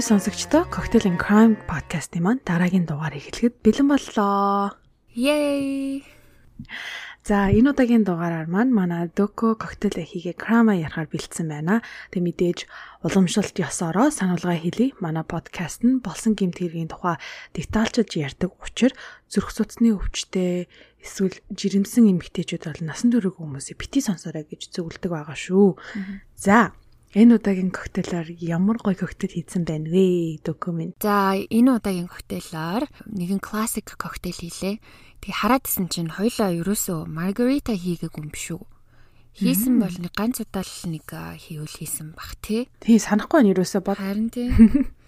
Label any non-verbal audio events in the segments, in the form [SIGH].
Монголын сонсогчдоо Cocktail and Crime podcast-ийн маань дараагийн дугаарыг хэлэхэд бэлэн боллоо. Yay! За энэ удаагийн дугаараар маань манай Доко коктейл хийгээ крама ярахаар бэлдсэн байна. Тэг мэдээж уламжлалт ёсороо сануулга хэлье. Манай подкаст нь болсон гэмт хэргийн тухай детальчилж ярьдаг учраас зүрх судасны өвчтэй эсвэл жирэмсэн эмэгтэйчүүд бол насан турш хүмүүсийг бити сонсоорой гэж зөвлөдөг байгаа шүү. За Энэ удаагийн коктейлаар ямар гоё коктейл хийсэн байна вэ? Документ. За, энэ удаагийн коктейлаар нэгэн классик коктейл хийлээ. Тэгээ хараад исэн чинь хоёлаа ерөөсөө маргарита хийгээгүй юм шүү. Хийсэн бол нэг ганц удаа л нэг хийвэл хийсэн бах тий. Тий санахгүй нь ерөөсөө бод. Харин тий. [LAUGHS]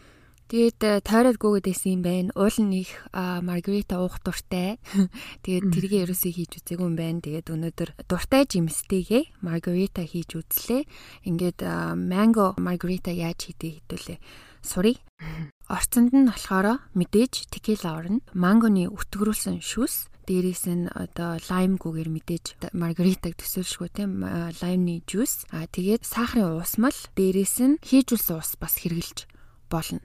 Тэгээд тойроод гүгээд байсан юм байна. Уул нь их маргарита уух дуртай. [LAUGHS] Тэгээд тэргээ ерөөсөө хийж үзээгүй юм байна. Тэгээд өнөөдөр дуртай жимстэйгээ маргарита хийж үзлээ. Ингээд манго маргарита яаж хийдэг хэдүүлээ. Сурыг. [LAUGHS] Орцонд нь болохоор мэдээж текила орно. Мангоны өтгөрүүлсэн шүс дээрээс нь одоо лайм гүүгээр мэдээж маргаритаг төсөөлшгүй тийм лаймны жуус а тэгээд сахарын уусмал дээрээс нь хийжүүлсэн ус бас хэрглэж болно.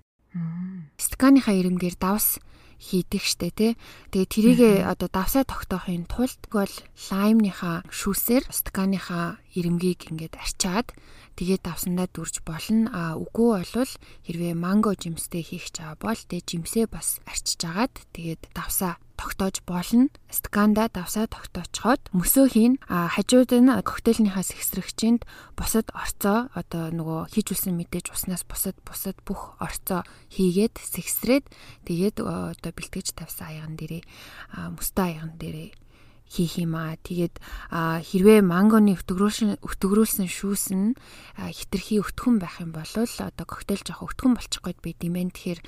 Стаканыхаа ирэмгээр давс хийдэг штэ тий. Тэгээ тэрийгэ одоо давсаа тогтоохын тулд бол лаймныхаа шүүсээр стаканыхаа ирэмгийг ингээд арчаад тэгээд давсандаа дүрж болно. А үгүй болвол хэрвээ манго жимстэй хийх чаа бол тэг жимсээ бас арчиж агаад тэгээд давсаа тогтоож болно. Стаканда давсаа тогтоочход мөсөөхийн хажууд нь коктейлийнхаа сэгсрэгчэнд бусад орцоо одоо нөгөө хийжүүлсэн мэдээж уснаас бусад бусад бүх орцоо хийгээд сэгсрээд тэгээд одоо бэлтгэж тавьсан аяган дээрээ мөстөө аяган дээрээ хийх юм аа. Тэгээд хэрвээ мангоны өтгөрүүлсэн өтгөрүүлсэн шүүс нь хитрхи өтгөн байх юм бол одоо коктейл жоох өтгөн болчих гээд байд юм байна. Тэгэхээр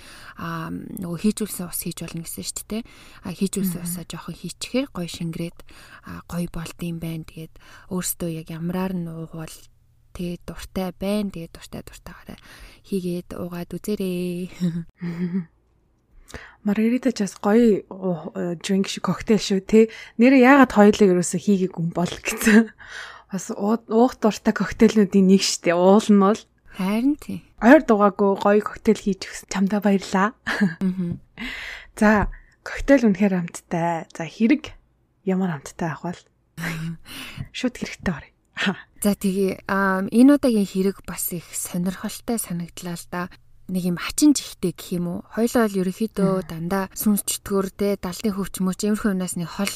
нөгөө хийжүүлсэн ус хийж болно гэсэн шүү дээ. Хийжүүлсэн усаа жоохон хийчихээр гой шингрээд гой болд юм байна. Тэгээд өөрөөсөө яг ямраар нь уугвал тэгээд дуртай байна. Тэгээд дуртай дуртайгаараа хийгээд уугаад үзээрэй. [LAUGHS] Маргарита ч бас гоё drink шиг коктейл шүү те. Нэрээ яагаад хоёулаа ерөөсө хийгээгүй юм бол гэсэн. [LAUGHS] Бас уух дуртай коктейлнуудын нэг штэ. Уул нь бол харин тий. Ойр дугаагүй гоё коктейл хийж өгсөн чамдаа баярлаа. [LAUGHS] За, коктейл үнэхээр амттай. За, хэрэг ямар амттай ах бол [LAUGHS] шууд хэрэгтэй орё. За тэгээ энэ удаагийн хэрэг бас их сонирхолтой санагдлаа л да нэг юм хачин жихтэй гэх юм уу. Хоёлоо бол ерөөхдөө дандаа сүнс чөтгөр те далдын хөвч мөч иймэрхүү юмнаас нэг хол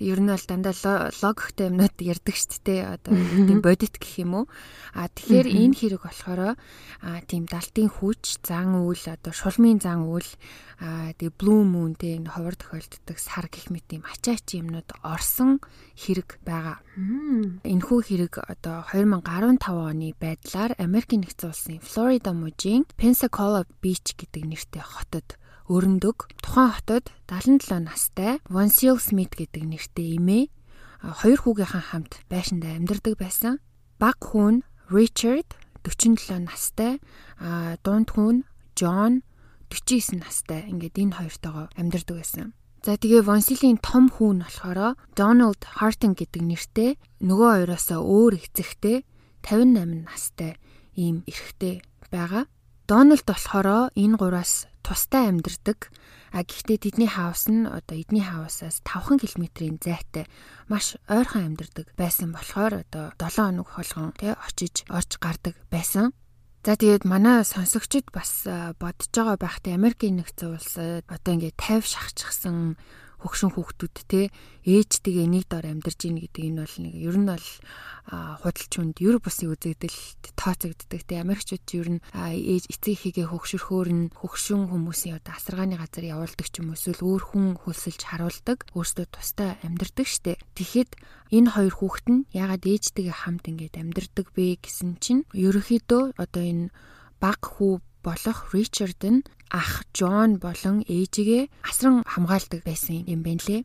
ер нь бол дандаа логиктэй юмнууд ярьдаг шүү дээ. Одоо [LAUGHS] тийм бодит гэх юм уу. А тэгэхээр энэ хэрэг болохоор а тийм далдын хүч, зан үйл одоо шулмын зан үйл а тэгээ blue moon те энэ ховор тохиолддог сар гэх мэт юм ачаач юмнууд орсон хэрэг байгаа. Энэхүү хэрэг одоо 2015 оны байдлаар Америкийн нэгдсэн улсын Флорида мужийн Pensacola Beach гэдэг нэртэй хотод өрнөдөг. Тухайн хотод 77 настай Vonsil Smith гэдэг нэртэй эмээ хоёр хүүгийнхаа хамт байшиндаа амьдардаг байсан. Баг хүн Richard 47 настай, дунд хүн John 49 настай ингээд энэ хоёртойгоо амьдардаг байсан. За тэгээ Вонсилийн том хүүн болохоор Donald Harton гэдэг нэртэй нөгөө хоёроосоо өөр эцэгтэй 58 настай ийм эрэгтэй байгаа. Donald болохоор энэ гураас тустай амьдардаг. А гэхдээ тэдний хаус нь одоо эдний хаусаас 5 км-ийн зайтай маш ойрхон амьдардаг байсан болохоор одоо 7 хоног болгон тий очиж орж гардаг байсан. За тэгээд манай сонсогчид бас бодож байгаа байхтай Америкийн нэгдсэн улсад одоо ингээд 50 шахчихсан хөгшин хүүхдүүд те ээжтэйгээ нэг дор амьдарч ийн гэдэг энэ бол нэг ер нь бол худалч хүнд ер бусын үзэгдэлд тооцогддог те. Америкчууд ер нь ээж эцэг хийгээ хөгшөрхөөр нь хөгшин хүмүүсийн одоо асаргааны газар явуулдаг ч юм эсвэл өөр хүн хөлсөлж харуулдаг өөрсдөө тустай амьдардаг штэ. Тэгэхэд энэ хоёр хүүхэд нь ягаад ээжтэйгээ хамт ингээд амьдардаг бэ гэсэн чинь ерөөхдөө одоо энэ баг хүү болох Ричард нь ах Джон болон ээжигээ асран хамгаалдаг байсан юм байна лээ.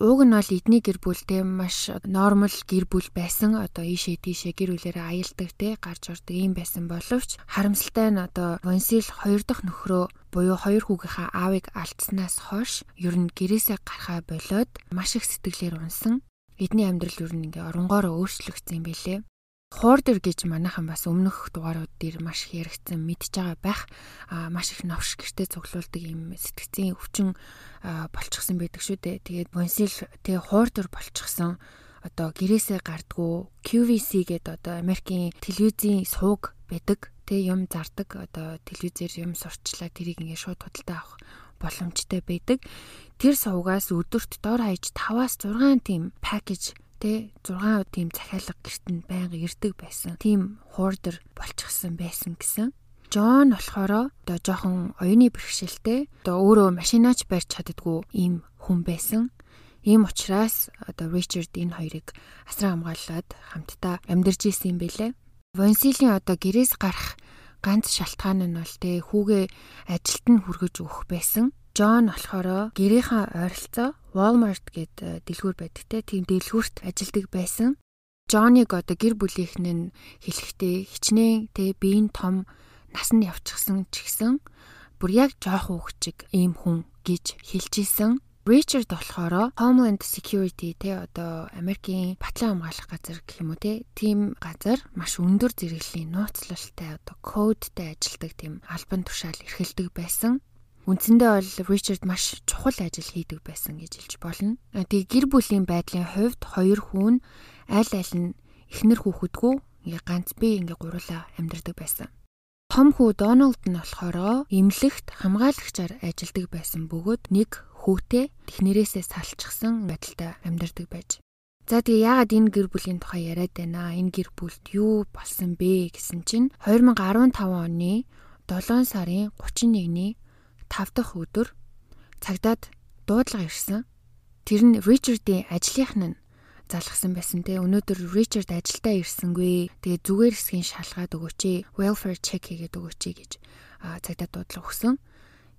Ууг нь бол эдний гэр бүлтэй маш нормал гэр бүл байсан. Одоо ийшээ тийшээ гэр бүлээрээ аялдаг те гарч ордог юм байсан боловч харамсалтай нь одоо Вонсил хоёр дахь нөхрөө буюу хоёр хүүгийнхаа аавыг алдснаас хойш ер нь гэрээсээ гарахаа болоод маш их сэтгэлээр унсан. Эдний амьдрал ер нь ингээ оронгоороо өөрчлөгдсөн юм билээ. Hoarder гэж манайхан бас өмнөх дугаарууд дээр маш их яригдсан мэдж байгаа байх а маш их новш гэрте цуглуулдаг юм сэтгцийн өвчин болчихсон байдаг шүү дээ. Тэгээд Bonsil тэгээ Hoarder болчихсон одоо гэрээсээ гардггүй QVC гэдэг одоо Америкийн телевизийн сууг байдаг. Тэг юм зардаг одоо телевизээр юм сурчлаа тэрийг ингээд шууд худалдаа авах боломжтой байдаг. Тэр сувгаас өдөрт дор хаяж 5-аас 6 тийм пакэж тэ 6 тийм захиалга гэрт нь байнга ирдэг байсан. Тийм хуурдер болчихсон байсан гэсэн. Джон болохоор одоо жоохон оюуны бэрхшээлтэй одоо өөрөө машинаач барьж чаддгүй ийм хүн байсан. Ийм учраас одоо Ричард энэ хоёрыг асран хамгаалаад хамтдаа амьдарч исэн юм бэлээ. Вонсилийн одоо гэрээс гарах ганц шалтгаан нь бол тэ хүүгээ ажилд нь хүргэж өгөх байсан. Джон болохоор гэрийнхаа ойролцоо Walmart гэд э, дэлгүүр байдаг те тийм дэлгүүрт ажилдаг байсан. Джоныг одоо гэр бүлийнхэн нь хэлэхдээ хичнээн те биеийн том насанд явчихсан ч гэсэн бүр яг жоох хүүхчиг ийм хүн гэж хэлж исэн. Richard болохоор Homeland Security те одоо Америкийн батлан хамгаалах газар гэх юм уу те тийм газар маш өндөр зэрэглэлийн нууцлалтай одоо кодтэй ажилдаг тийм албан тушаал эрхэлдэг байсан. Үндсэндээ бол Ричард маш чухал ажил хийдэг байсан гэж хэлж болно. Тэгээ гэр бүлийн байдлын хувьд хоёр хүн аль аль нь эхнэр хүүхэдгүй ингээ ганц би ингээ гурлаа амьдардаг байсан. Том хүү Доналд нь болохоор эмнэлэгт хамгаалагчаар ажилладаг байсан бөгөөд нэг хүүтэй технэрээсээ салчихсан байдалтай амьдардаг байж. За тэгээ яагаад энэ гэр бүлийн тухай яриад байна? Энэ гэр бүлд юу болсон бэ гэсэн чинь 2015 оны 7 сарын 31-ний 5 дахь өдөр цагдаад дуудлага ирсэн. Тэр нь Ричардын ажлынх нь залгсан байсан те өнөөдөр Ричард ажилдаа ирсэнгүй. Тэгээ зүгээр хэсгийн шалгаад өгөөч. Welfare check хийгээд өгөөч гэж цагдаа дуудлага өгсөн.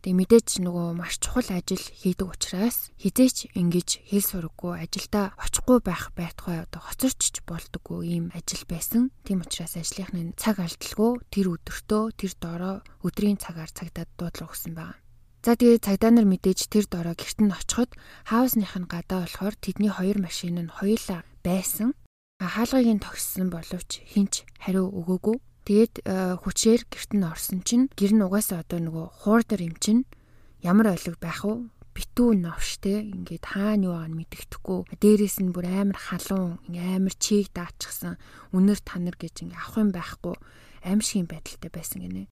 Тэгээ мэдээч нөгөө маш чухал ажил хийдэг учраас хизээч ингэж хэл сураггүй ажилдаа очихгүй байх байтугай одоо хоцорчж болдоггүй ийм ажил байсан. Тийм учраас ажлынхны цаг алдалгүй тэр өдөртөө тэр доороо өдрийн цагаар цагдаад дуудлага өгсөн байна. За тэгээ цагдаа нар мэдээж тэр дороо герт нь очиход хаусных нь гадаа болохоор тэдний хоёр машин нь хоёулаа байсан. Хаалгыг нь тогссон боловч хинч хариу өгөөгүй. Тэгээд э, хүчээр герт нь орсон чинь гэр нь угаасаа одоо нөгөө хуурдэр юм чинь ямар ойлог байх вэ? битүү новштэй ингээд хаана юу аа мэддэхгүй дээрээс нь бүр амар халуун амар чийг даачсан үнэр танар гэж ингээд авах юм байхгүй. Аимшигын байдалтай байсан гинэ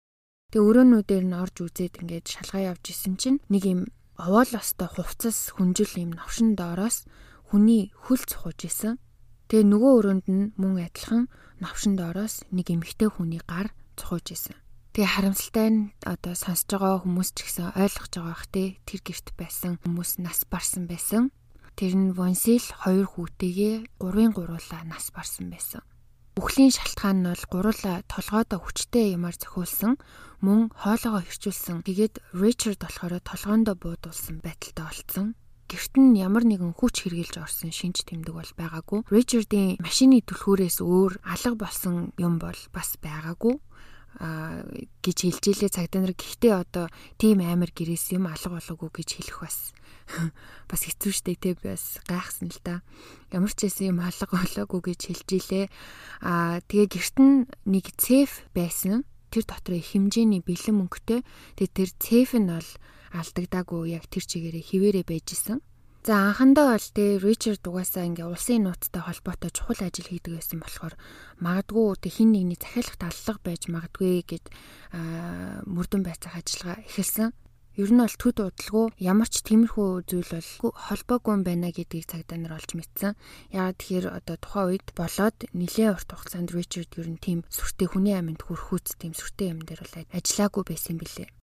Тэгээ өрөөнүүдээр нь орж үзээд ингээд шалгаа явж исэн чинь нэг юм овоол остой хувцас хүнжил юм новшин доороос хүний хөл цухаж исэн. Тэгээ нөгөө өрөөнд нь мөн адилхан новшин доороос нэг эмэгтэй хүний гар цухаж исэн. Тэгээ харамсалтай нь одоо сонсож байгаа хүмүүс ч гэсэн ойлгож байгаа бах те тэр герт байсан хүмүүс нас барсан байсан. Тэр нь Вонсил хоёр хүүтэйгээ гурвын гуруула нас барсан байсан. Үхлийн шалтгаан нь бол гуруула толгойдоо хүчтэй юмар зохиулсан мөн хоолоогоо хэрчүүлсэн. Тэгээд Ричард болохоор толгоондоо буудуулсан байдалтай олцсон. Гэрт нь ямар нэгэн хүч хэрглэж орсон шинж тэмдэг бол байгаагүй. Ричардын машины түлхүүрээс өөр алга болсон юм бол бас байгаагүй а гэж хэлж илээ цагдаа нар гэхдээ одоо тийм амар гэрээс юм алга болоогүй гэж хэлэх бас [LAUGHS] бас хэцүү шттэ те бас гайхсан л да. Ямар ч байсан юм алга болоогүй гэж хэлж илээ. А тэгээ гэрт нь нэг цеф байсан. Тэр дотор их хэмжээний бэлэн мөнгөтэй. Тэгээ тэр цеф нь бол алдагдаагүй яг тэр чигээрээ хിവэрэ байжсэн. За анхандаа бол тэ Ричард угаасаа ингээ улсын нууцтай холбоотой чухал ажил хийдэг байсан болохоор магадгүй тэ хин нэгний захиалах таллага байж магадгүй гэд мөрдөн байцаах ажиллагаа эхэлсэн. Ер нь бол төд удалгүй ямар ч тиймэрхүү зүйл бол холбоогүй юм байна гэдгийг цагдаа нар олж мэдсэн. Яагаад тэгэхээр одоо тухайн үед болоод нэлээд урт хугацаанд Ричард ер нь тийм сүртэй хүний аминд хүрхүүц тийм сүртэй юм дээр бол ажиллаагүй байсан билээ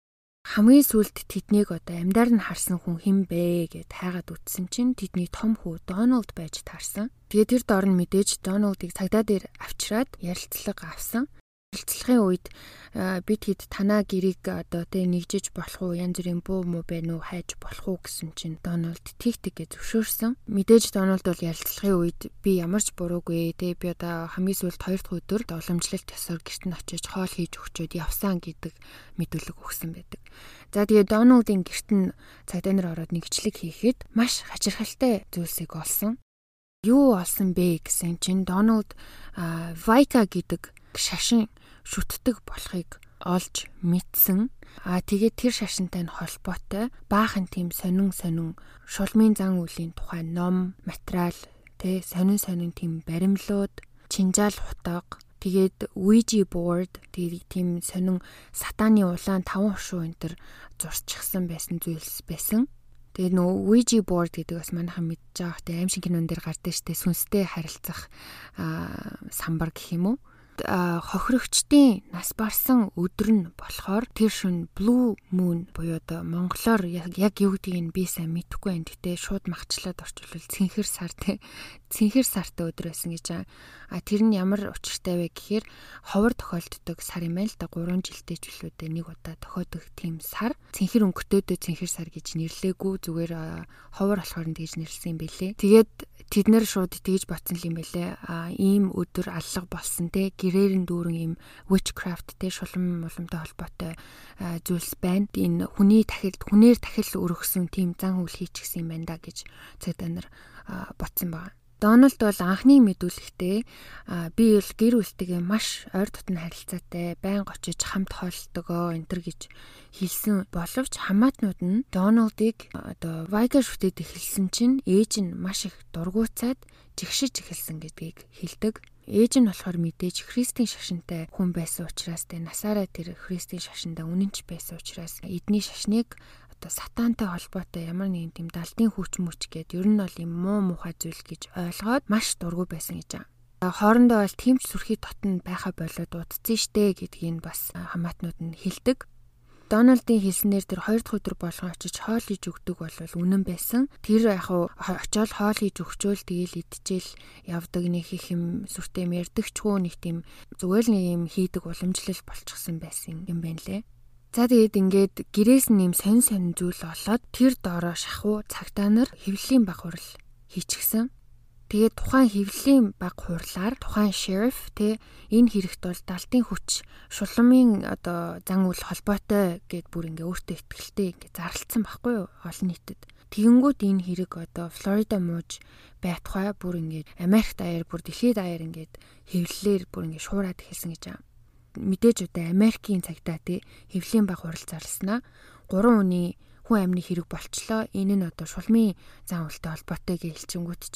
хамгийн сүлд тэднийг одоо амьдаар нь харсан хүн хэн бэ гэд хайгаад үтсэн чинь тэдний том хүү Доналд байж таарсан. Тэгээд тэр дор нь мэдээж Доналдыг цагдаа дээр авчираад ярилцлага авсан хэлцлэхийн үед бид хэд танаа гэрийг одоо тэ нэгжиж болох уу янз бүрийн буу муу байна уу хайж болох уу гэсэн чинь Дональд тик тик гэж зөвшөөрсөн. Мэдээж Дональд бол ярилцлагын үед би ямар ч буруугүй тэ би одоо хамгийн сүүлд хоёр дахь өдөр уламжлалт ёсоор гэрт нь очиж хоол хийж өгчөөд явсан гэдэг мэдүүлэг өгсөн байдаг. За тэгээ Дональдын гэрт нь цагдаа нар ороод нэгжлэг хийхэд маш хачирхалтай зүйлсийг олсон. юу олсон бэ гэсэн чинь Дональд Вайка гэдэг шашин шүтдэг болохыг олж мэдсэн. А тэгээд тэр шашинтай нь холбоотой баахан тийм сонин сонин шулмын зан үлийн тухай ном, материал, тэ сонин сонин тийм баримлууд, чинжаал хутаг, тэгээд Ouija board тэгээд тийм сонин сатааны улаан таван хушуу энэ төр зурчихсан байсан зүйлс байсан. Тэгээд нөгөө Ouija board гэдэг бас манайхан мэдж байгаа хөтэй аим шиг кинон дээр гардаг штэ сүнстэй харилцах самбар гэх юм уу хохирогчдын нас барсан өдөр нь болохоор тэр шүн blue moon буюу одоо монголоор яг юу гэдгийг би сайн мэдэхгүй байна. Гэтэ шууд махчлаад орчуулвал цэнхэр сар те. Цэнхэр сартай өдөр байсан гэж байгаа. А тэр нь ямар учиртай вэ гэхээр ховор тохиолддог сар юм байл да 3 жилдээ ч билүүдээ нэг удаа тохиодог тийм сар. Цэнхэр өнгөтөөдөө цэнхэр сар гэж нэрлээгүй зүгээр ховор болохоор нь тэгж нэрлсэн юм бэлээ. Тэгээд тэд нэр шууд тэгж ботсон юм бэлээ. А ийм өдөр аллах болсон те гэрээр нь дүүрэн ийм witchcraft те шулам муламтай холбоотой зүйлс байна. Энэ хүний тахилд хүнээр тахил өргөсөн тийм зан үйл хийчихсэн юм байна да гэж цагдаа нар ботсон байна. Дональд бол анхны мэдүүлэгтээ би бол гэр бүлтэйгээ маш ойр дотн харилцаатай, байнга очиж хамт хоолтогоо энтер гэж хэлсэн боловч хамаатнууд нь Дональдыг одоо Вайга шүтээд эхэлсэн чинь ээж нь маш их дургуйцаад жигшиж эхэлсэн гэдгийг хэлдэг. Ээж нь болохоор мэдээж Христийн шашинтай хүн байсан учраас тэ насаараа тэр Христийн шашиндаа үнэнч байсан учраас эдний шашныг одоо сатантай холбоотой ямар нэгэн тийм далдын хүч мүч гээд ер нь бол юм муу мухай зүйл гэж ойлгоод маш дургу байсан гэж байгаа. Хоорондоо бол тэмч сүрхий дотн байха болоод удцсан штэ гэдгийг бас хамаатнууд нь хэлдэг. Дональдын хэлснээр тэр хоёр дахь өдөр болгон очиж хоол хийж өгдөг бол үнэн байсан. Тэр яг очиод хоол хийж өгчөөл тэгэл идчихэл явдаг нэг их юм сүртэй мэрдэгчгүй нэг тийм зүгээр л нэг юм хийдэг уламжлал болчихсон байсан юм байна лээ. За тэгээд ингээд гэрээс нь юм сонь сонь зүйл олоод тэр доороо шахуу цагтаа нар хэвлэлийн баг хурал хийчихсэн. Тэгээд тухайн хэвлэлийн баг хурлаар тухайн sheriff те энэ хэрэгт бол далтын хүч шуламын одоо зан үйл холбоотой гэд бүр ингээ өөртөө ихтгэлтэй ингээ зарлцсан байхгүй юу олон нийтэд. Тэгэнгүүт энэ хэрэг одоо Флорида мууж байтугай бүр ингээ Америк даяар бүр дэлхийд даяар ингээд хэвлэлээр бүр ингээ шуураад эхэлсэн гэж байгаа. Мэдээж одоо Америкийн цагтаа те хэвлэлийн баг хурал зарлснаа гурван үний хүн амны хэрэг болчлоо. Энэ нь одоо шулмын зан үйлтэй холбоотой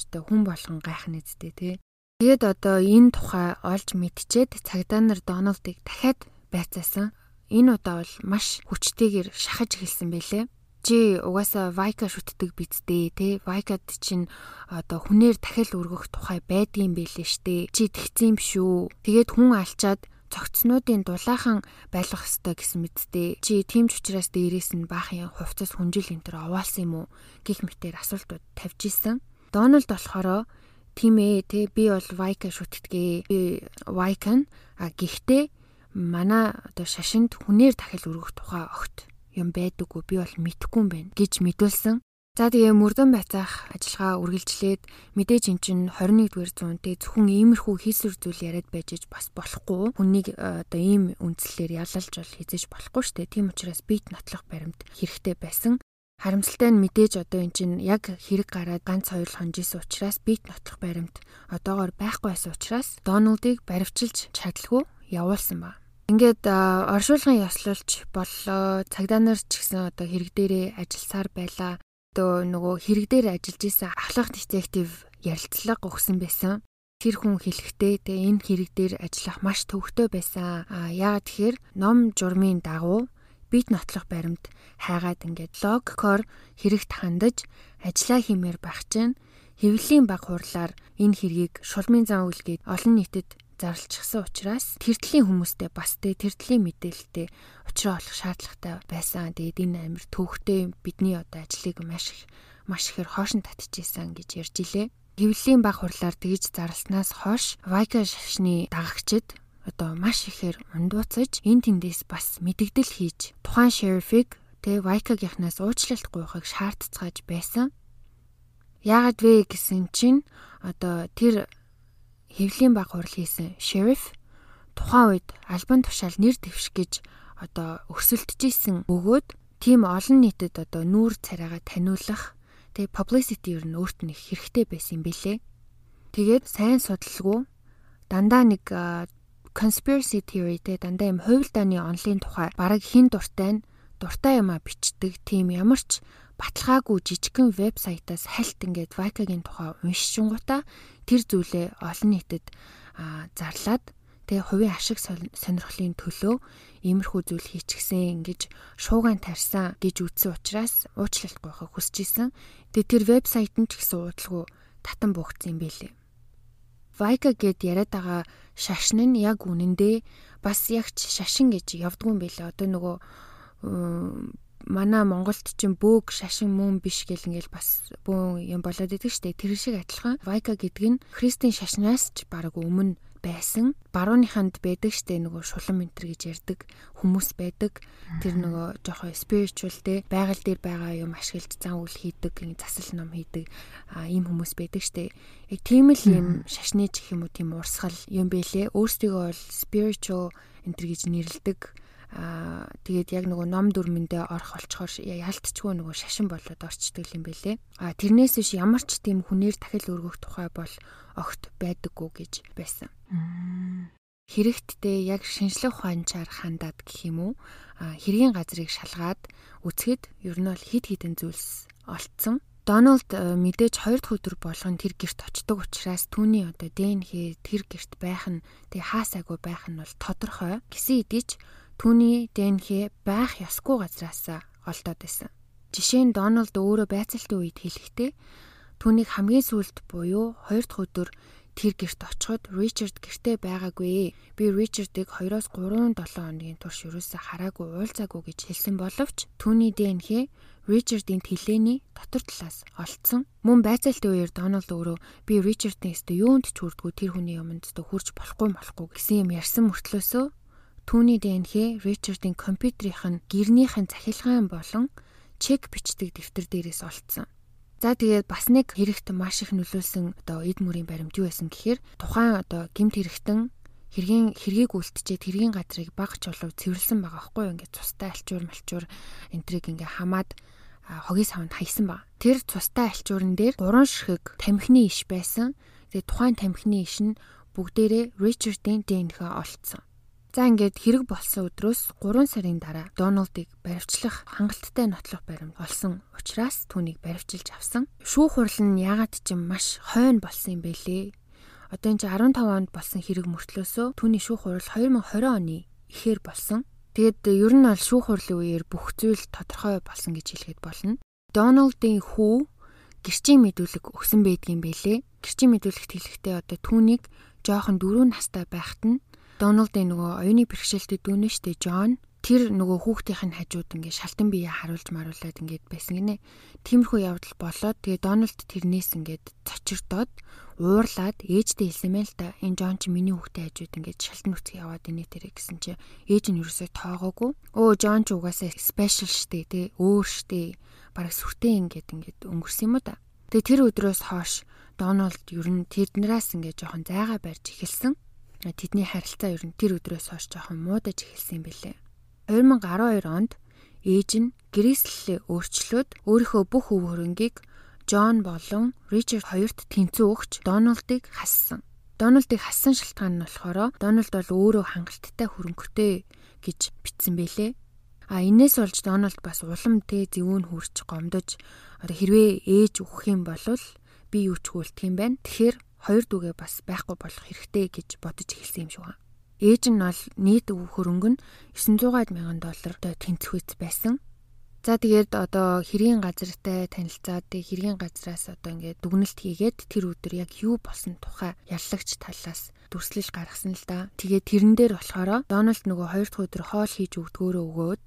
одоо хүн болгон гайхна үсттэй тий. Тэгээд одоо энэ тухай олж мэдчихэд цагдаа нар Дональдыг дахиад байцаасан. Энэ удаа бол маш хүчтэйгээр шахаж эхэлсэн байлээ чи угаасаа вайка шүтдэг бидтэй те вайкад чинь одоо хүнээр дахиад өргөх тухай байдгийн байлээ штэ чи тэгсэн юм шүү тэгээд хүн алчаад цогцнуудын дулаахан байлгах ёстой гэсэн мэдтэй. Чи тийм ч учраас дээрээс нь баахан хувцас хүнжил энэ төр оваалсан юм уу гих мэтээр асуултууд тавьж исэн. Дональд болохоор тийм ээ те би бол Вайка шүтдгээ. Би Вайкан а гихтээ манай одоо шашинд хүнээр дахил өргөх тухай огт юм байдаггүй би бол мэдэхгүй юм байна гэж мэдүүлсэн. За тэгээ мөрдөн байцаах ажиллагаа үргэлжлээд мэдээж эн чинь 21-р зуунтэй зөвхөн иймэрхүү хийсвэр зүйл яриад байж бас болохгүй. Хүнийг э, одоо ийм үндслээр ялалж бол хизэж болохгүй шүү дээ. Тийм учраас бит нотлох баримт хэрэгтэй байсан. Харамсалтай нь мэдээж одоо эн чинь яг хэрэг гараад ганц хоёр хонжисэн учраас бит нотлох баримт одоогоор байхгүй байсан учраас Дональдыг баривчилж чадлагүй явуулсан ба. Ингээд э, оршуулгын ёслолч боллоо. Цагдаа нар ч гэсэн одоо хэрэг дээрээ ажилласаар байлаа одоо нөгөө хэрэг дээр ажиллаж исэн ахлах детектив ярилцлага өгсөн байсан. Тэр хүн хэлэхдээ тэгээ энэ хэрэг дээр ажиллах маш төвөгтэй байсан. А яагаад тэгэхээр ном журмын дагуу бит нотлох баримт хайгаад ингээд логикоор хэрэгт хандаж ажиллаа хиймээр байх чинь хэвлэлийн баг хурлаар энэ хэргийг шулмын зан үйлгээд олон нийтэд зарлчихсан учраас тэртлийн хүмүүстэй бас тэ тэртлийн мэдээлэлтэй учраа олох шаардлагатай байсан. Тэгээд энэ амир төвхтэй бидний одоо ажлыг маш их маш ихээр хоошин татчихсан гэж ярьж илээ. Хэвлэлийн баг хурлаар тэгж зарлснаас хойш Вайка шашны дагагчид одоо маш ихээр ундууцаж энэ тэндээс бас мэдэгдэл хийж тухайн шерифиг тэ Вайкагийнхнаас уучлалт гуйхыг шаардцгааж байсан. Яагад вэ гэсэн чинь одоо тэр хэвлийн баг хурал хийсэн sheriff тухайн үед албан тушаал нэр дэвших гэж одоо өрсөлдөж исэн бөгөөд тийм олон нийтэд одоо нүүр царайгаа таниулах тэгээ publicity ер нь өөрт нь их хэрэгтэй байсан юм бэлээ. Тэгээд сайн судалгүй дандаа нэг conspiracy theory те дандаа юм хувилдааны онлын тухай бараг хин дуртай нь дуртай юмаа бичдэг тийм ямар ч баталгаагүй жижигхэн вебсайтаас хальт ингээд Vika-гийн тухай уншчихгуудаа тэр зүйлээ олон нийтэд зарлаад тэгээ хувийн ашиг сонирхлын төлөө иймэрхүү зүйл хийчихсэн ингэж шуугаан тарьсан гэж үтсэн учраас уучлалт гуйхыг хүсэж исэн. Тэгээ тэр вебсайт нь ч гэсэн уудлгүй татан буухсан юм байлээ. Vika гэд яриад байгаа шашин нь яг үнэндээ бас ягч шашин гэж явдгүй юм байлээ. Одоо нөгөө манай Монголд чинь бөөг шашин мөн биш гэл ингээл бас бөөн юм болоод идэг штэ. Тэр шиг адилхан Вайка гэдэг нь Христийн шашнаас ч баг өмнө байсан. Барууныханд байдаг штэ нөгөө шулан ментэр гэж ярддаг хүмүүс байдаг. Тэр нөгөө жоохон spiritual те байгаль дээр байгаа юм ашиглаж зан үйл хийдэг, засал ном хийдэг ийм хүмүүс байдаг штэ. Яг тийм л юм шашны ч гэх юм уу тийм урсгал юм бэлээ. Өөрсдийгөө бол spiritual энтер гэж нэрлдэг Аа тэгээд яг нөгөө ном дүрмэндээ орох олцохоор ялтчгүй нөгөө шашин болоод орчдөг юм бэлээ. Аа тэрнээс биш ямар ч тийм хүнээр дахил өргөх тухай бол огт байдаггүй гэж байсан. Хэрэгтдээ яг шинжлэх ухаанчаар хандаад гэх юм уу? Аа хэргийн газрыг шалгаад үцхэд ер нь бол хид хідэн зүйлс олцсон. Дональд мэдээж хоёр дахь өдөр болгон тэр герт очдог учраас түүний одоо ДНХ тэр герт байх нь тэг хаасаагүй байх нь бол тодорхой. Гисэн ч Түүний ДНХ байх ёсгүй газраас олдоод байсан. Жишээ нь Дональд өөрөө байцаалтын үед хэлэхдээ түүнийг хамгийн сүүлд буюу хоёр дахь өдөр тэр герт очиход Ричард гэртээ байгаагүй. Би Ричардыг 2-оос 3-7 хоногийн турш юусаа хараагүй уулзаагүй гэж хэлсэн боловч түүний ДНХ Ричардын тэлээний дотор талаас олцсон. Мөн байцаалтын үеэр Дональд өөрөө би Ричардын өстө юунд ч хүрдгүй тэр хүний юмд өстө хурж болохгүй болохгүй гэсэн юм ярьсан мөртлөөсөө Түүний ДНХ Ричардын компьютерийнх нь гэрнийхэн захилгаан болон чек бичдэг дэвтэр дээрээс олцсон. За тэгээд бас нэг хэрэгт маш их нөлөөлсөн одоо эд мөрийн баримт юу байсан гэхээр тухайн одоо гимт хэрэгтэн хэргийн хэргийг үлдчихэд хэргийн газрыг баг чулуу цэвэрлсэн байгаа байхгүй юу ингээд цустай альчуур малчуур энтриг ингээ хамаад хогийн савнд хайсан ба. Тэр цустай альчуурн дээр гурван ширхэг тамхины иш байсан. Тэгээд тухайн тамхины иш нь бүгдээрээ Ричардын ДНХ олцсон. За ингээд хэрэг болсон өдрөөс 3 сарын дараа Дональдыг баривчлах хангалттай нотлох баримт олсон учраас түүнийг баривчилж авсан. Шүүх хурал нь ягаад ч юм маш хойно болсон юм бэлээ. Одоо энэ 15 онд болсон хэрэг мөртлөөсөө түүний шүүх хурал 2020 оны ихээр болсон. Тэгэд ер нь бол шүүх хурлын үеэр бүх зүйл тодорхой болсон гэж хэлэхэд болно. Дональдын хүү гэрчийн мэдүүлэг өгсөн байдгийн бэлээ. Гэрчийн мэдүүлэгт хэлэхдээ одоо түүнийг жоохон дөрөв настай байхад нь Дональдын нөгөө оюуны бэрхшээлтэй дүүнэ штэ Джон тэр нөгөө хүүхдийнх нь хажууд ингээ шалтан биеэ харуулж маруулад ингээд байсан гинэ. Тиймэрхүү явдал болоод тэгээ Дональд тэрнээс ингээд цочирдоод уурлаад ээжтэй хэлсэн мэн л та энэ Джон чи миний хүүхдээ хажууд ингээд шалтан нүцгий яваад инээ тэрэ гэсэн чи ээж нь юусоо тоогоогүй. Өө Джон ч угаасаа спешиал штэ тэ өөр штэ бараг сүртэй ингээд ингээд өнгөрсөн юм да. Тэгээ тэр өдрөөс хойш Дональд ер нь тэднээс ингээд жоохон зайгаа барьж эхэлсэн тэдний харилцаа ер нь тэр өдрөөс хойш жоохон муудаж эхэлсэн юм билээ. 2012 онд ээж нь гэрээслэлээ өөрчлөөд өөрийнхөө бүх өв хөрөнгийг Джон болон Ричард хоёрт тэнцүү өгч Дональдыг хассан. Дональдыг хассан шалтгаан нь болохоор Дональд бол өөрөө хангалттай хөрөнгөтэй гэж бичсэн бэлээ. А энээс болж Дональд бас улам тэ зэвүүн хүрч гомдож одоо хэрвээ ээж өгөх юм бол би юу ч хүлдэх юм байна. Тэгэхээр хоёр дүүгээ бас байхгүй болох хэрэгтэй гэж бодож эхэлсэн юм шиг байна. Ээж нь бол нийт өв хөрөнгө нь 900 мянган доллар тэнцэх үйс байсан. За тэгээд одоо хэргийн газартай танилцаад хэргийн газраас одоо ингээд дүгнэлт хийгээд тэр өдөр яг юу болсон тухай яллагч талаас дүрслэл гаргасан л да. Тэгээд тэрэн дээр болохоор Дональд нөгөө хоёр дахь өдөр хоол хийж өгдгөөрөө өгөөд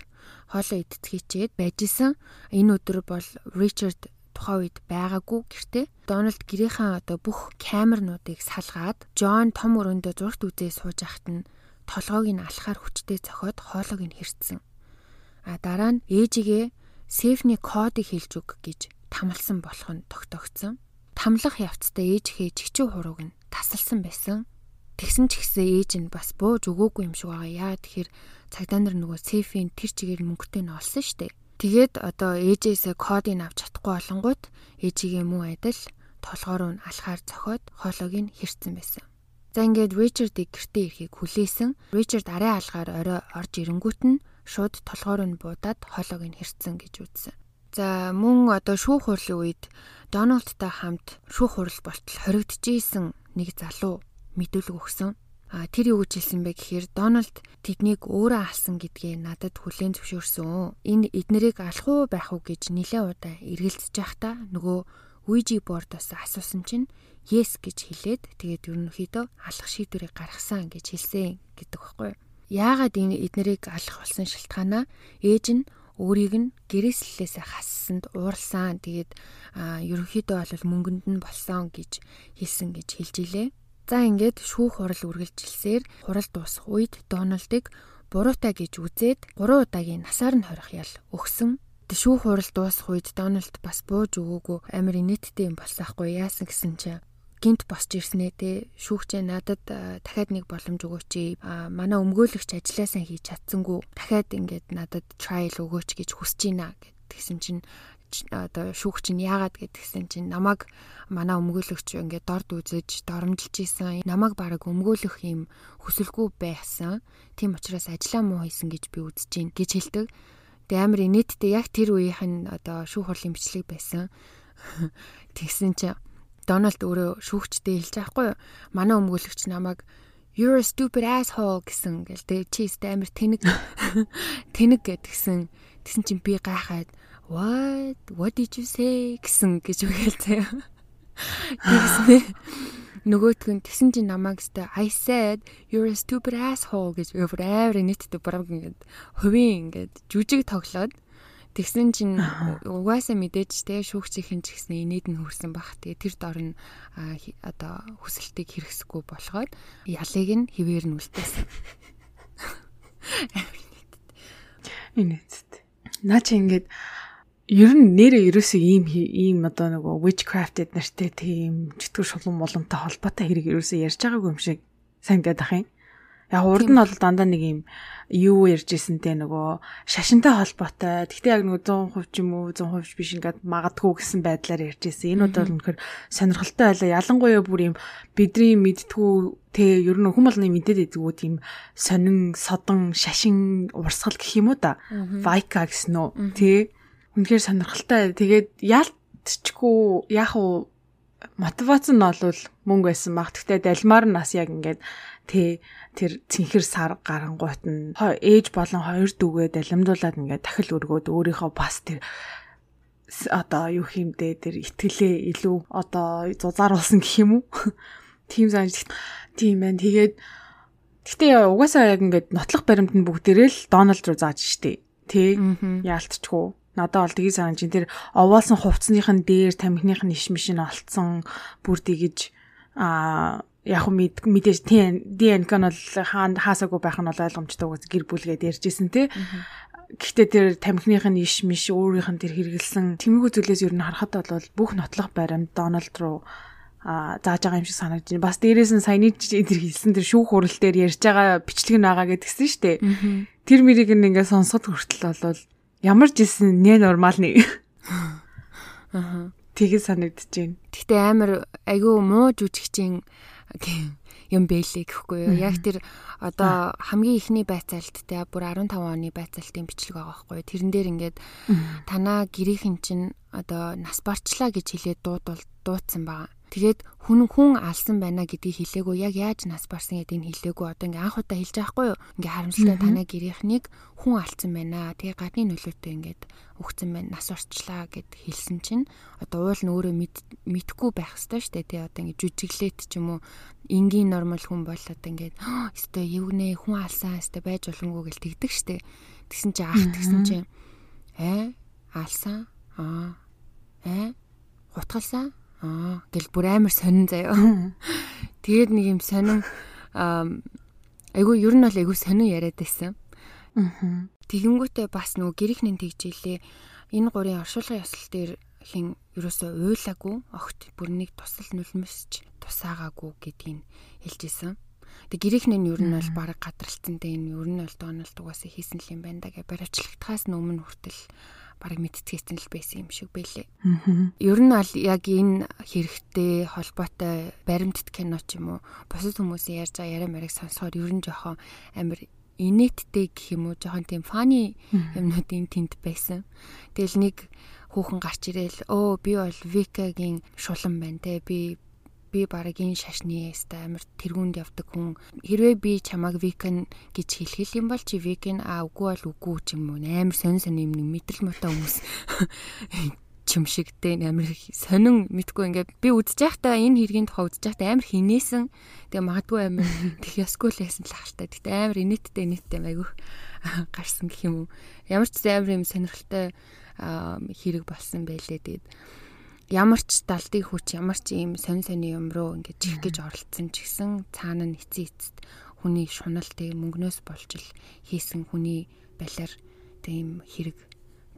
хоолоо идцгээчээд байжсэн. Энэ өдөр бол Ричард тухайн үед байгаагүй гэртээ Дональд гэрийнхаа одоо бүх камернуудыг салгаад Джон том өрөөндөө зургт үзээ сууж ахт нь толгойг нь алхаар хүчтэй цохиод хоолойг нь хэрцсэн. А дараа нь ээжигээ сейфний кодыг хэлж өг гэж тамалсан болох нь тогтогдсон. Тамлах явцдаа ээжихээ чигчүү хурууг нь тасалсан байсан. Тэгсэн ч гэсэн ээж нь бас бууж өгөөгүй юм шиг байгаа. Яа тэгэхээр цагдаа нар нөгөө сейфийн тэр чигээр мөнгөтэй нь олсон штеп Тэгээд одоо ээжээсээ кодыг авч чадахгүй болонгууд ээжигээ мөн адил толгоор нь алхаар цохоод хоолойг нь хэрцэн байсан. За ингээд Ричардыг гэртээ ирэхийг хүлээсэн. Ричард арай алгаар орой орж ирэнгүүт нь шууд толгоор нь буудаад хоолойг нь хэрцэн гэж үзсэн. За мөн одоо шүүх хурлын үед Дональдтай хамт шүүх хурал болтол хоригдчихсэн нэг залуу мэдүүлэг өгсөн. А тэр юу гэж хэлсэн бэ гэхээр Дональд тэднийг өөрөө алсан гэдгээ надад хүлээн зөвшөөрсөн. Энэ эднэрийг алах уу байх уу гэж нилээ удаа эргэлзэж байхдаа нөгөө Ouija board-оос асуусан чинь yes гэж хэлээд тэгээд ерөнхийдөө алах шийдвэрийг гаргасан гэж хэлсэн гэдэг баггүй. Яагаад энэ эднэрийг алах болсон шалтгаанаа ээж нь өөрийг нь гэрээслэлээсээ хассанд ууралсан. Тэгээд ерөнхийдөө бол мөнгөнд нь болсон гэж хэлсэн гэж хэлж илээ. За ингээд шүүх хурал үргэлжилсээр хурал дуусах үед Дональдыг буруутай гэж үзээд 3 удаагийн насаар нь хорих ял өгсөн. Шүүх хурал дуусах үед Дональд бас бууж өгөөгүй амар инээдтэй юм болсаахгүй яасан гэсэн чинь гинт босч ирснээ те. Шүүгчээ надад дахиад нэг боломж өгөөч. А манай өмгөөлөгч ажилласаа хийж чадсангүй. Дахиад ингээд надад trial өгөөч гэж хүсэж байна гэдгсэн чинь одоо шүүгч нь яагаад гэдгсэн чинь намайг манай өмгөөлөгч ингээд дорд үзэж доромжилж исэн. Намайг баг өмгөөлөх юм хүсэлгүй байсан. Тийм учраас ажиллаа муу хийсэн гэж би үзэж гин гэж хэлдэг. Тэгээ амар инээдтэй яг тэр үеийнх нь одоо шүүх хурлын бичлэг байсан. [LAUGHS] Тэгсэн чинь Дональд өөрөө шүүгчтэй хэлж байхгүй юу? Манай өмгөөлөгч намайг You're a stupid asshole гэсэн гэл тэг чи өстэй амар тэнэг [LAUGHS] тэнэг гэдгсэн. Тэгсэн чинь би гайхаад what what did you say гэсэн гэж үгээл заяа. Тэгснэ нөгөөтг нь тэгсэн чинь намайг өстэй I said you're a stupid asshole гэж амар нийтдээ бараг ингээд хувийн ингээд жүжиг тоглоод Тэгсэн чинь угаасаа мэдээж те шүүгчийн ч гэсэн инээд нь хүрсэн бах. Тэгээ тэр дор нь одоо хүсэлтийг хэрэгсэхгүй болоход ялыг нь хിവэр нь үлдээсэн. Инээдтэй. Наа чи ингээд ер нь нэрээ ерөөсөө ийм ийм одоо нөгөө witchcrafted нартэй тийм чөтгөр шулуун молонтой холбоотой хэрэг ерөөсөө ярьж байгаагүй юм шиг санагдаад ах юм. Яг урд нь бол дандаа нэг юм юу ярьж ирсэнтэй нөгөө шашинтай холбоотой. Гэхдээ яг нөгөө 100% ч юм уу 100% биш ингээд магадгүй гэсэн байдлаар ярьж ирсэн. Энэ удаа үнэхээр сонирхолтой байлаа. Ялангуяа бүр юм бидний мэдтгүү тэ ер нь хүмүүлний мэдээд идэггүй тийм сонин содон шашин урсгал гэх юм уу да. Вайка гэсэн үү. Тэ үнэхээр сонирхолтой. Тэгээд яалтчгүй яах вэ? Мотивац нь бол мөнгө байсан баг. Гэхдээ далмаар нь бас яг ингээд тэ тэр цэнхэр сар гарангуйт нь ээж болон хоёр дүүгээ далимдуулаад ингээд дахил өргөөд өөрийнхөө бас тэр одоо юу хиймдээ тэр итгэлээ илүү одоо зузааруулсан гэх юм уу? [LAUGHS] Тийм санаж тийм байна. Тэгээд гэтээ угаасаа яг ингээд нотлох баримт нь бүгдээрээ л Дональд руу зааж штэ. Тэ яалтчгүй. Надад бол тгий санаж тэр овоолсон хувцсных нь дээр тамхиных нь иш мишин олцсон бүр тэгэж а яг мэд мэдээж ДНК нь бол хаасаагүй байх нь бол ойлгомжтой үгүй гэр бүлгээд ярьжсэн тий. Гэхдээ тэр тамхиных нь иш миш өөрийнх нь тэр хэрэгэлсэн тэмээгүү зүйлээс ер нь харахад бол бүх нотлох баримт Дональд руу а зааж байгаа юм шиг санагдаж байна. Бас дээрээс нь саяны тэр хэлсэн тэр шүүх хурал дээр ярьж байгаа бичлэг нь байгаа гэдгсэн шүү дээ. Тэр мэрийг ингээ сонсоход хүртэл бол ямар ч исэн нэ нормал нэг. Аа. Тэгээд санагдаж байна. Гэхдээ амар айгүй муу жүжигчин юм бэлээ гэхгүй юу. Яг тэр одоо хамгийн ихний байцаалт те бүр 15 оны байцаалтын бичлэг байгаа байхгүй юу. Тэрэн дээр ингээд танаа гэрийнхэн чинь одоо нас барчлаа гэж хэлээд дуудвал дуудсан байгаа. Тэгээд хүн хүн алсан байна гэдгийг хэлээгөө яг яаж нас барсан гэдгийг хэлээгөө одоо ингээ анх удаа хэлж байгаа хгүй юу. Ингээ харамсалтай танаа гэрийнхнийг хүн алсан байна. Тэгээ гадны нөлөөтэй ингээд өгцөн байна. Нас орчлаа гэд хэлсэн чинь одоо уул нь өөрөө мэдхгүй байх ёстой шүү дээ. Тэгээ одоо ингээ жүжиглээд ч юм уу энгийн нормал хүн бол одоо ингээд өстой евгнэ хүн алсан өстой байж боломгүй гэл тэгдэг шүү дээ. Тэгсэн чи ах тэгсэн чи ээ алсан аа ээ гутгалсан Аа гэл бүр амар сонин заяа. [LAUGHS] Тэгээд нэг юм сонин айгу ер нь бол айгу сонин яриад байсан. Аа. Тэгэнгүүтээ бас нөгөө гэрийнхний тэгжээлээ энэ гурийн оршуулгын ёслол дээр хин ерөөсөө уйлаагүй огт бүр нэг тусал нулимсч тусаагаагүй гэдгийг хэлж исэн. Тэг гэрийнхний нь ер нь бол баг гадралцсан дээ энэ ер нь бол Дональд угаасаа хийсэн л юм байна да гэж баримтлагтахаас өмнө хүртэл баг мэдтгэсэн л байсан юм шиг байлээ. Ер нь бол яг энэ хэрэгтэй холбоотой баримтат кино ч юм уу бусад хүмүүсийн ярьж байгаа яриа марыг сонсохоор ер нь жоохон амар инээдтэй гэх юм уу жоохон тийм фаны юмнууд энэ тэнд байсан. Тэгэл нэг хүүхэн гарч ирээл өө би бол Викагийн шулан байна те би би бараг энэ шашны яста амар тэргуунд явдаг хүн. Хэрвээ би чамаг викэн гэж хэлхэл юм бол чи викэн а үгүй бол үгүй ч юм уу? Амар сонь сонь юм мэдрэл муутай хүмүүс [LAUGHS] чимшигтэй амар сонин мэдгүй ингээд би үдчих байхдаа энэ хэргийн тухай үдчих байхдаа амар хинээсэн. Тэгээ магадгүй амар [LAUGHS] тех ясгүй л ясан л ахaltaа тэгтээ амар инээдтэй инээдтэй айгүйх [LAUGHS] гарсан гэх юм уу? Ямар ч амар юм сонирхолтой хэрэг болсон байлээ. Тэгээд ямар ч далдын хүч ямар ч ийм сонь сони юм руу ингээд чих гэж оролцсон ч гэсэн цаана нь эцээ эцэд хүний шуналт тийм мөнгнөөс болж л хийсэн хүний балиар тийм хэрэг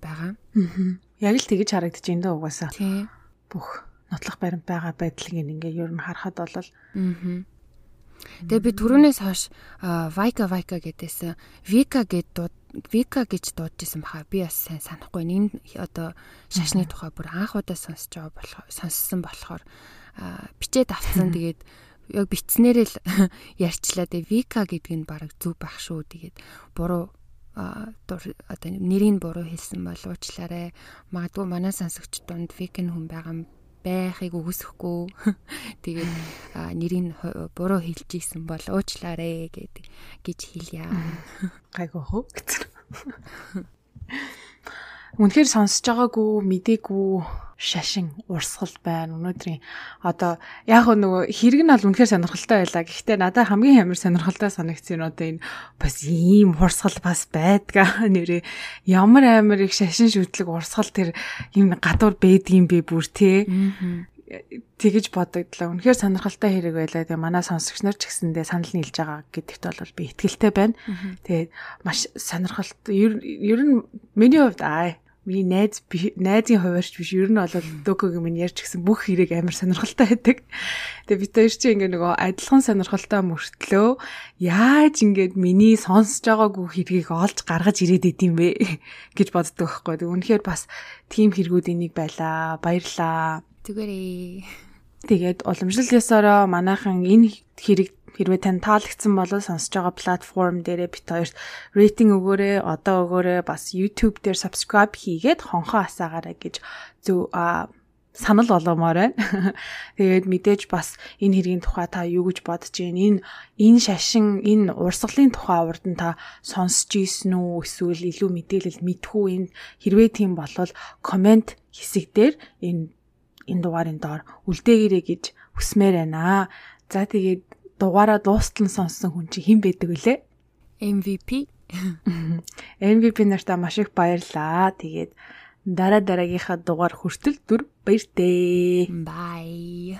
байгаа. Аа. Яг л тэгэж харагдаж байна дөө угаасаа. Тийм. Бүх нотлох баримт байгаа байдлыг ингээ ер нь харахад бол аа. Тэгээ би түрүүнээс хойш Вайка Вайка гэдээсэн Вика гэд Вика гэж дуудажсэн баха. Би бас сайн санахгүй. Энэ одоо шашны тухай бүр анх удаа сонсож байгаа болохоор сонссон болохоор бичээд авцсан. [LAUGHS] Тэгээд яг битснээрээ л [LAUGHS] ярьчлаа. Тэгээ Вика гэдэг нь баг зүв байх шүү. Тэгээд буруу одоо нэрийг буруу хэлсэн бол уучлаарай. Магадгүй манай сонсогч дунд Викэн хүн байгаа байхыг үгүйсэхгүй. [LAUGHS] Тэгээд нэрийг буруу хэлж ийсэн бол уучлаарэ гэдэг гэж хэлье. Гайгүй хөө. [LAUGHS] Үнэхээр сонсож байгаагүй, мдээгүй шашин урсгал байна. Өнөөдрийн одоо яг нөгөө хэрэг нь бол үнэхээр сонирхолтой байлаа. Гэхдээ надад хамгийн амар сонирхолтой санагдсан нь одоо энэ бас ийм урсгал бас байдгаа [LAUGHS] нэрээ ямар амар их шашин шүтлэг урсгал тэр юм гадуур байдгийм бэ бүр те тэгэж бодогдлоо. Үнэхээр сонирхолтой хэрэг байлаа. Тэгээ манай сонсогч нар ч гэсэндээ санал нийлж байгаа гэдэгт бол би итгэлтэй байна. Тэгээд маш сонирхолтой. Ер нь миний хувьд аа миний найз найзын хуваарч биш ер нь бол докогийн минь ярьж гисэн бүх хэрэг амар сонирхолтой байдаг. Тэгээ бид хоёр чи ингээ нөгөө адилхан сонирхолтой мөртлөө яаж ингээд миний сонсож байгаагүй хэргийг олж гаргаж ирээд идэм бэ [LAUGHS] гэж боддог байхгүй. Тэг үнэхээр бас тийм хэрэгүүдийн нэг байлаа. Баярлаа. Зүгээрээ. Тэгээд уламжлал ясаараа манайхан энэ хэрэг хэрвээ тань таалагдсан бол сонсож байгаа платформ дээрээ бит хоёрт рейтинг өгөөрэй, одоо өгөөрэй, бас YouTube дээр subscribe хийгээд хонхоо асаагаарай гэж зөв санал болгомоор байна. [LAUGHS] Тэгээд мэдээж бас энэ хэргийн тухай та юу гэж бодож байна? Энэ энэ шашин, энэ урсгалын тухай урд нь та сонсч ийсэн үү? Эсвэл илүү мэдээлэл мэдхүү энэ хэрвээ тийм болвол комент хэсэг дээр энэ энэ дугаарын доор үлдээгээрэй гэж хүсмээр байна. За тэгээд дугаараа дуустал нь сонссон хүн чи хэн байдаг вүлээ? MVP. [LAUGHS] MVP нартаа маш их баярлаа. Тэгээд дараа дараагийнхаа дугаар хүртэл дүр баяртай. Bye.